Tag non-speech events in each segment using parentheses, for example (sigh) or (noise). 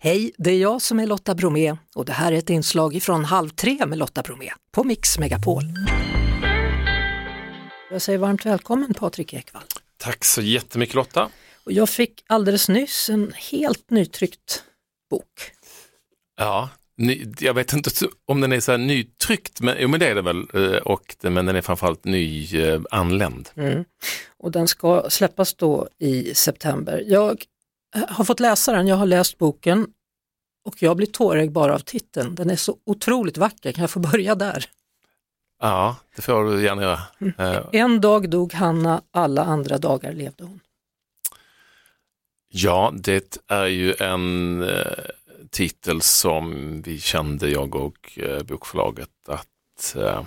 Hej, det är jag som är Lotta Bromé och det här är ett inslag från Halv tre med Lotta Bromé på Mix Megapol. Jag säger varmt välkommen Patrik Ekwall. Tack så jättemycket Lotta. Och jag fick alldeles nyss en helt nytryckt bok. Ja, ny, jag vet inte om den är så här nytryckt, men, jo, men det är det väl, eh, och, men den är framförallt nyanländ. Eh, mm. Och den ska släppas då i september. Jag har fått läsa den, jag har läst boken och jag blir tårögd bara av titeln. Den är så otroligt vacker, kan jag få börja där? Ja, det får du gärna göra. Mm. Eh, en dag dog Hanna, alla andra dagar levde hon. Ja, det är ju en eh, titel som vi kände, jag och eh, bokförlaget, att eh,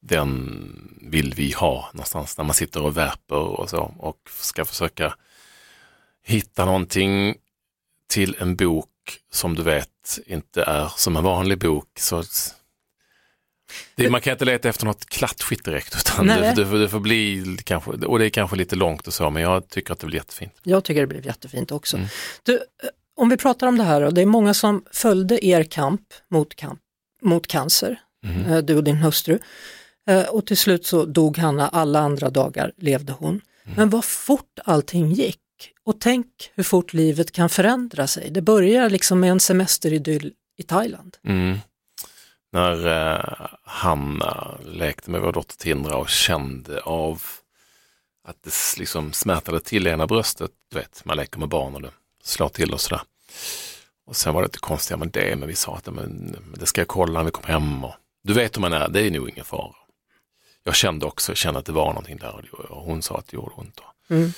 den vill vi ha någonstans när man sitter och värper och så och ska försöka hitta någonting till en bok som du vet inte är som en vanlig bok. Så det, man kan inte leta efter något klatschigt direkt utan det, det, det, får bli kanske, och det är kanske lite långt och så men jag tycker att det blir jättefint. Jag tycker det blev jättefint också. Mm. Du, om vi pratar om det här och det är många som följde er kamp mot, kamp, mot cancer, mm. du och din hustru. Eh, och till slut så dog Hanna, alla andra dagar levde hon. Mm. Men vad fort allting gick. Och tänk hur fort livet kan förändra sig. Det börjar liksom med en semesteridyll i Thailand. Mm. När eh, Hanna lekte med vår dotter Tindra och kände av att det liksom smärtade till i ena bröstet. Du vet, man leker med barn och det slår till och sådär. Och sen var det inte konstiga med det, men vi sa att men, det ska jag kolla när vi kommer hem. Och, du vet hur man är, det är nog ingen fara. Jag kände också, kände att det var någonting där och hon sa att det gjorde ont. Mm.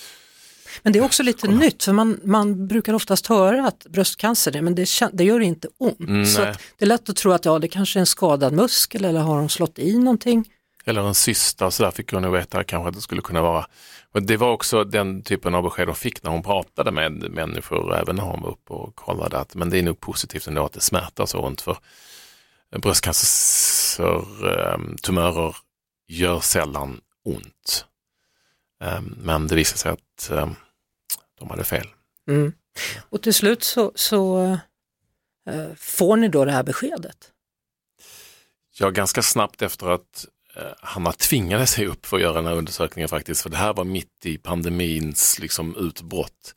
Men det är också lite nytt för man, man brukar oftast höra att bröstcancer är men det, det gör inte ont. Mm, så det är lätt att tro att ja, det kanske är en skadad muskel eller har de slått i någonting. Eller en cysta, så där fick hon nog veta kanske att det skulle kunna vara. Och det var också den typen av besked hon fick när hon pratade med människor, även när hon var uppe och kollade att men det är nog positivt ändå att det smärtar så ont för bröstcancertumörer ehm, gör sällan ont. Ehm, men det visade sig att ehm, de hade fel. Mm. Och till slut så, så äh, får ni då det här beskedet? Ja, ganska snabbt efter att äh, Hanna tvingade sig upp för att göra den här undersökningen faktiskt, för det här var mitt i pandemins liksom, utbrott.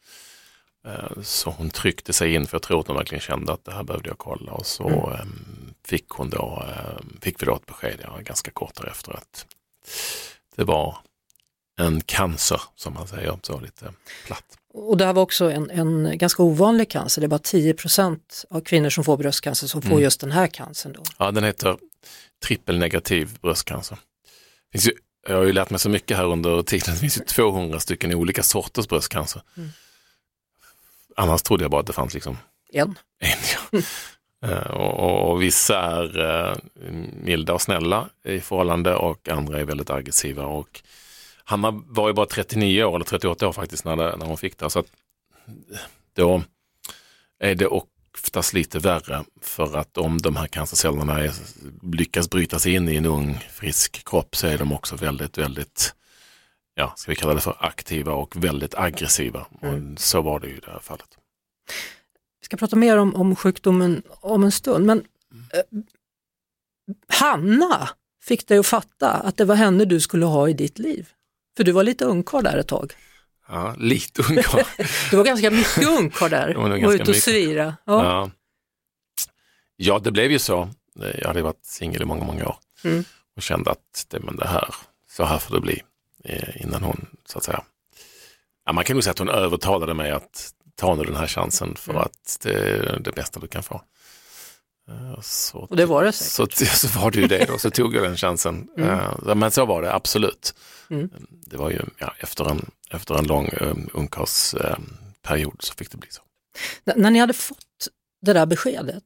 Äh, så hon tryckte sig in för jag tror att hon verkligen kände att det här behövde jag kolla och så mm. ähm, fick, hon då, fick vi då ett besked ja, ganska kort därefter att det var en cancer som man säger, så lite platt. Och det här var också en, en ganska ovanlig cancer, det är bara 10% av kvinnor som får bröstcancer som får mm. just den här cancern. Då. Ja, den heter trippelnegativ bröstcancer. Ju, jag har ju lärt mig så mycket här under tiden, det finns ju 200 stycken olika sorters bröstcancer. Mm. Annars trodde jag bara att det fanns liksom en. en ja. (laughs) Uh, och, och, vissa är uh, milda och snälla i förhållande och andra är väldigt aggressiva. Och Hanna var ju bara 39 år eller 38 år faktiskt när, det, när hon fick det. Så att, då är det oftast lite värre för att om de här cancercellerna är, lyckas bryta sig in i en ung frisk kropp så är de också väldigt, väldigt, ja, ska vi kalla det för aktiva och väldigt aggressiva. Mm. Och så var det ju i det här fallet. Vi ska prata mer om, om sjukdomen om en stund, men eh, Hanna fick dig att fatta att det var henne du skulle ha i ditt liv? För du var lite ungkarl där ett tag. Ja, lite ungkarl. (laughs) du var ganska mycket ungkarl där och ute och svira. Ja. ja. Ja. det blev ju så. Jag hade varit singel i många, många år mm. och kände att det, men det här, så här får det bli eh, innan hon, så att säga. Ja, man kan nog säga att hon övertalade mig att ta nu den här chansen för mm. att det är det bästa du kan få. Eh, så, och det var det säkert. Så, (laughs) så var det ju det då, så tog jag den chansen. (laughs) Mm. Uh, men så var det absolut. Mm. Det var ju ja, efter, en, efter en lång um, ungkarlsperiod um, så fick det bli så. N när ni hade fått det där beskedet,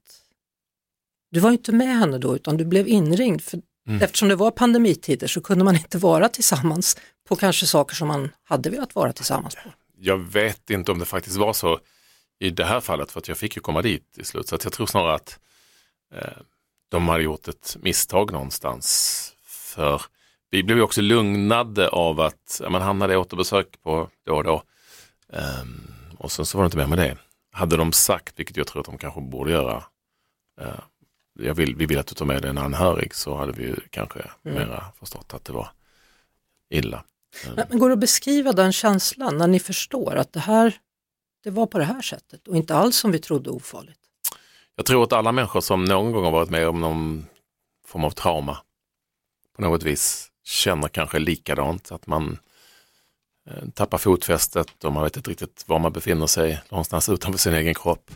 du var inte med henne då utan du blev inringd. För mm. Eftersom det var pandemitider så kunde man inte vara tillsammans på kanske saker som man hade velat vara tillsammans på. Jag vet inte om det faktiskt var så i det här fallet för att jag fick ju komma dit i slut. Så jag tror snarare att eh, de hade gjort ett misstag någonstans. För vi blev också lugnade av att man hamnade i återbesök på då och då. Um, och sen så var det inte mer med det. hade de sagt, vilket jag tror att de kanske borde göra, eh, jag vill, vi vill att du tar med dig en anhörig så hade vi kanske mm. mera förstått att det var illa. Men går det att beskriva den känslan när ni förstår att det här, det var på det här sättet och inte alls som vi trodde ofarligt? Jag tror att alla människor som någon gång har varit med om någon form av trauma på något vis känner kanske likadant, att man eh, tappar fotfästet och man vet inte riktigt var man befinner sig någonstans (laughs) utanför sin egen kropp.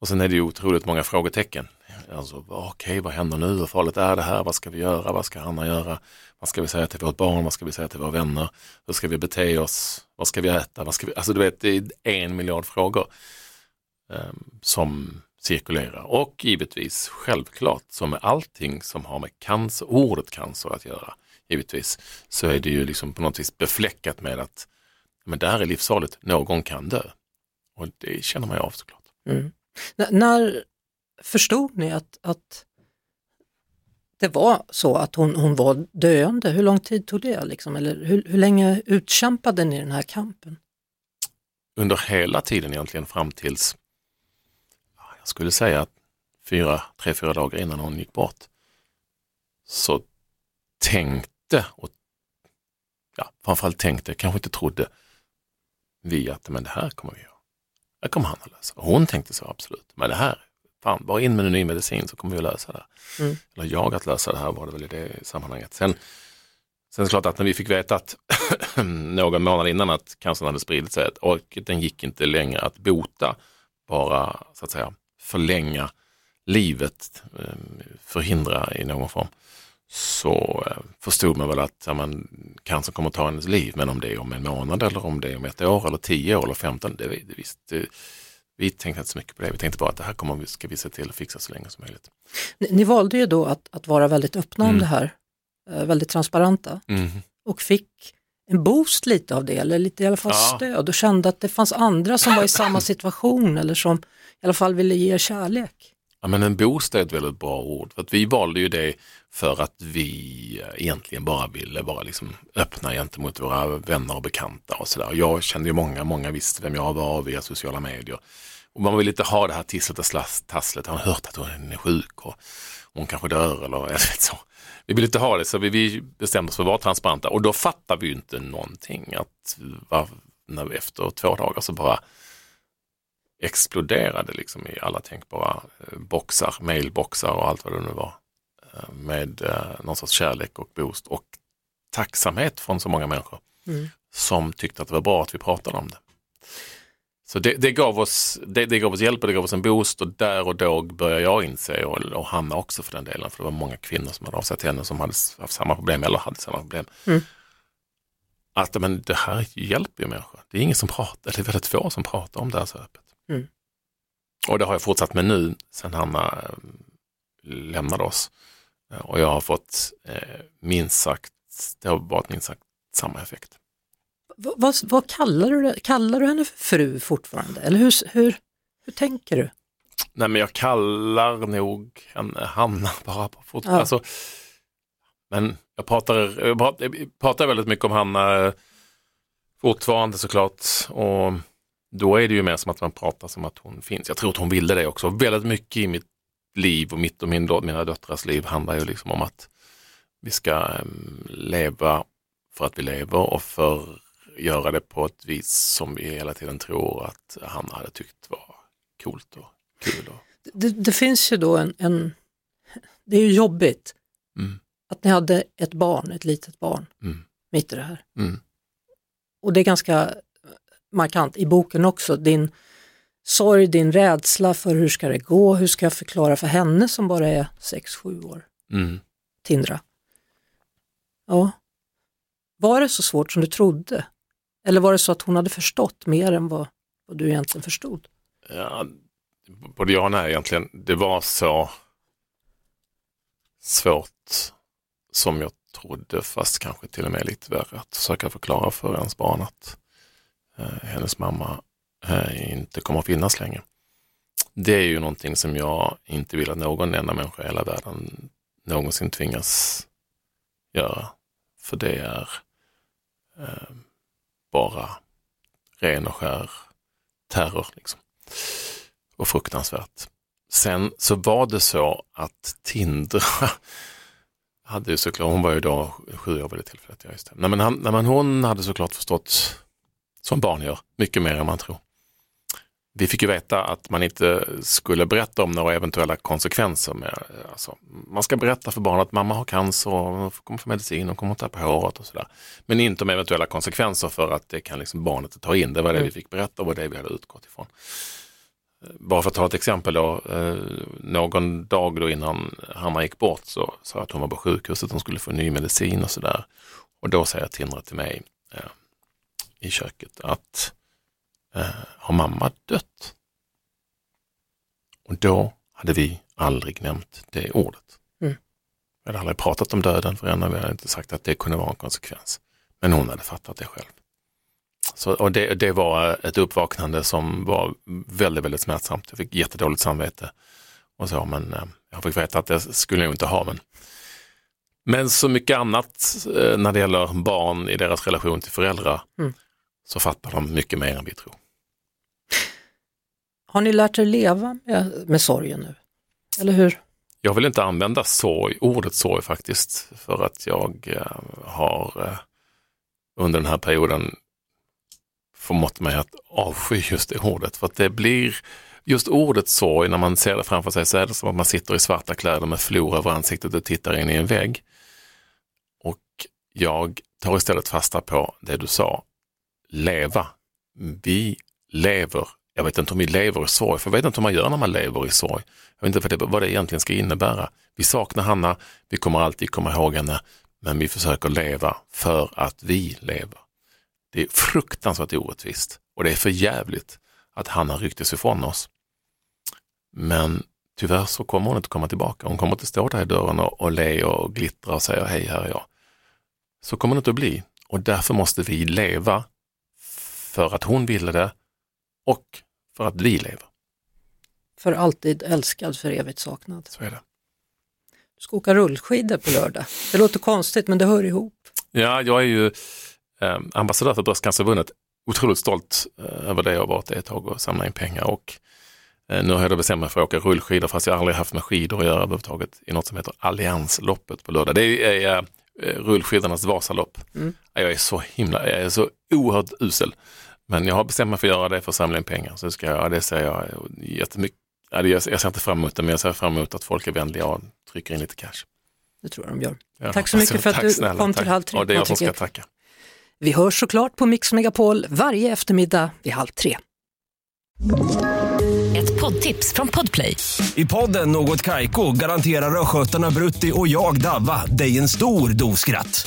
Och sen är det ju otroligt många frågetecken. Alltså, Okej, okay, vad händer nu? Hur farligt är det här? Vad ska vi göra? Vad ska Hanna göra? Vad ska vi säga till vårt barn? Vad ska vi säga till våra vänner? Hur ska vi bete oss? Vad ska vi äta? Vad ska vi... Alltså du vet, det är en miljard frågor um, som cirkulerar. Och givetvis, självklart, som med allting som har med cancer, ordet cancer att göra, givetvis, så är det ju liksom på något vis befläckat med att men det här är livsfarligt, någon kan dö. Och det känner man ju av såklart. Mm. när förstod ni att, att det var så att hon, hon var döende? Hur lång tid tog det? Liksom? Eller hur, hur länge utkämpade ni den här kampen? Under hela tiden egentligen fram tills, skulle säga fyra, tre, fyra dagar innan hon gick bort, så tänkte, och ja, framförallt tänkte, kanske inte trodde, vi att men det här kommer vi göra. Det kommer han att lösa. Hon tänkte så absolut, men det här fan, bara in med en ny medicin så kommer vi att lösa det. Mm. Eller jag att lösa det här var det väl i det sammanhanget. Sen, sen är det klart att när vi fick veta att (clears throat) någon månad innan att cancern hade spridit sig och den gick inte längre att bota, bara så att säga förlänga livet, eh, förhindra i någon form, så eh, förstod man väl att ja, men, cancern kommer att ta hennes liv, men om det är om en månad eller om det är om ett år eller tio år eller femton, det, det, visst, vi tänkte inte så mycket på det. Vi tänkte bara att det här kommer ska vi se till att fixa så länge som möjligt. Ni, ni valde ju då att, att vara väldigt öppna mm. om det här, eh, väldigt transparenta mm. och fick en boost lite av det, eller lite i alla fall ja. stöd och kände att det fanns andra som var i samma situation eller som i alla fall ville ge kärlek. Ja, men en boost är ett väldigt bra ord. För att vi valde ju det för att vi egentligen bara ville vara liksom öppna gentemot våra vänner och bekanta och sådär. Jag kände ju många, många visste vem jag var via sociala medier. Och man vill inte ha det här tisslet och tasslet. Har hört att hon är sjuk och hon kanske dör eller (laughs) jag vet så. Vi vill inte ha det så vi, vi bestämde oss för att vara transparenta och då fattar vi ju inte någonting. Att var, när vi efter två dagar så bara exploderade liksom i alla tänkbara eh, boxar, mailboxar och allt vad det nu var. Eh, med eh, någon sorts kärlek och boost och tacksamhet från så många människor mm. som tyckte att det var bra att vi pratade om det. Så det, det, gav oss, det, det, gav oss hjälp och det gav oss en boost och där och då började jag inse och, och Hanna också för den delen, för det var många kvinnor som hade avsett henne som hade haft samma problem eller hade samma problem. Mm. Att men det här hjälper ju människor. Det är ingen som pratar, det är väldigt få som pratar om det här så öppet. Mm. Och det har jag fortsatt med nu sen Hanna eh, lämnade oss. Eh, och jag har fått eh, minst sagt, det har varit minst sagt samma effekt. Vad, vad kallar, du det? kallar du henne för fru fortfarande? Eller hur, hur, hur tänker du? Nej men jag kallar nog henne Hanna bara. Fortfarande. Ja. Alltså, men jag pratar, jag pratar väldigt mycket om Hanna fortfarande såklart. Och då är det ju mer som att man pratar som att hon finns. Jag tror att hon ville det också. Väldigt mycket i mitt liv och mitt och min, mina döttrars liv handlar ju liksom om att vi ska um, leva för att vi lever och för göra det på ett vis som vi hela tiden tror att han hade tyckt var coolt och kul. Och... Det, det finns ju då en, en, det är ju jobbigt mm. att ni hade ett barn, ett litet barn, mm. mitt i det här. Mm. Och det är ganska markant i boken också, din sorg, din rädsla för hur ska det gå, hur ska jag förklara för henne som bara är 6-7 år. Mm. Tindra. Ja. Var det så svårt som du trodde? Eller var det så att hon hade förstått mer än vad, vad du egentligen förstod? Ja, både ja och nej egentligen. Det var så svårt som jag trodde, fast kanske till och med lite värre, att försöka förklara för ens barn att eh, hennes mamma eh, inte kommer att finnas längre. Det är ju någonting som jag inte vill att någon enda människa i hela världen någonsin tvingas göra. För det är eh, bara ren och skär terror. Liksom. och fruktansvärt. Sen så var det så att Tindra (laughs) hade ju såklart, hon var ju då sju år vid det tillfället. Ja, just det. Nej, men, han, nej, men hon hade såklart förstått, som barn gör, mycket mer än man tror. Vi fick ju veta att man inte skulle berätta om några eventuella konsekvenser. Med, alltså, man ska berätta för barnet att mamma har cancer och kommer få medicin och kommer att tappa håret och sådär. Men inte om eventuella konsekvenser för att det kan liksom barnet ta in. Det var det mm. vi fick berätta och det vi hade utgått ifrån. Bara för att ta ett exempel då, eh, någon dag då innan Hanna gick bort så sa att hon var på sjukhuset, hon skulle få ny medicin och sådär. Och då säger Tindra till mig eh, i köket att har mamma dött? Och då hade vi aldrig nämnt det ordet. Mm. Vi hade aldrig pratat om döden för henne, vi hade inte sagt att det kunde vara en konsekvens. Men hon hade fattat det själv. Så, och det, det, var ett uppvaknande som var väldigt, väldigt smärtsamt. Jag fick jättedåligt samvete och så, men eh, jag fick veta att det skulle jag inte ha. Men, men så mycket annat eh, när det gäller barn i deras relation till föräldrar mm. så fattar de mycket mer än vi tror. Har ni lärt er leva med, med sorgen nu? Eller hur? Jag vill inte använda sorg, ordet sorg faktiskt, för att jag eh, har eh, under den här perioden förmått mig att avsky just det ordet. För att det blir just ordet sorg, när man ser det framför sig så är det som att man sitter i svarta kläder med flor över ansiktet och tittar in i en vägg. Och jag tar istället fasta på det du sa, leva. Vi lever jag vet inte om vi lever i sorg, för jag vet inte hur man gör när man lever i sorg. Jag vet inte vad det egentligen ska innebära. Vi saknar Hanna, vi kommer alltid komma ihåg henne, men vi försöker leva för att vi lever. Det är fruktansvärt orättvist och det är för jävligt att Hanna rycktes ifrån oss. Men tyvärr så kommer hon inte komma tillbaka. Hon kommer inte stå där i dörren och, och le och glittra och säga hej, här är jag. Så kommer det inte att bli och därför måste vi leva för att hon ville det och för att vi lever. För alltid älskad, för evigt saknad. Så är det. Du ska åka rullskidor på lördag. Det låter konstigt men det hör ihop. Ja, jag är ju eh, ambassadör för Bröstcancerförbundet. Otroligt stolt eh, över det jag har varit ett tag och samlat in pengar och eh, nu har jag bestämt mig för att åka rullskidor fast jag aldrig haft med skidor att göra överhuvudtaget i något som heter Alliansloppet på lördag. Det är eh, rullskidornas Vasalopp. Mm. Jag är så himla, jag är så oerhört usel. Men jag har bestämt mig för att göra det för att samla in pengar. Så ska jag, det ser jag jättemycket. Jag ser inte fram emot det, men jag ser fram emot att folk är vänliga och trycker in lite cash. Det tror jag de gör. Ja, tack så mycket för att du snälla, kom tack. till Halv tre. Ja, det är jag som ska tacka. Vi hörs såklart på Mix Megapol varje eftermiddag vid halv tre. Ett poddtips från Podplay. I podden Något Kaiko garanterar östgötarna Brutti och jag, Davva, dig en stor dos skratt.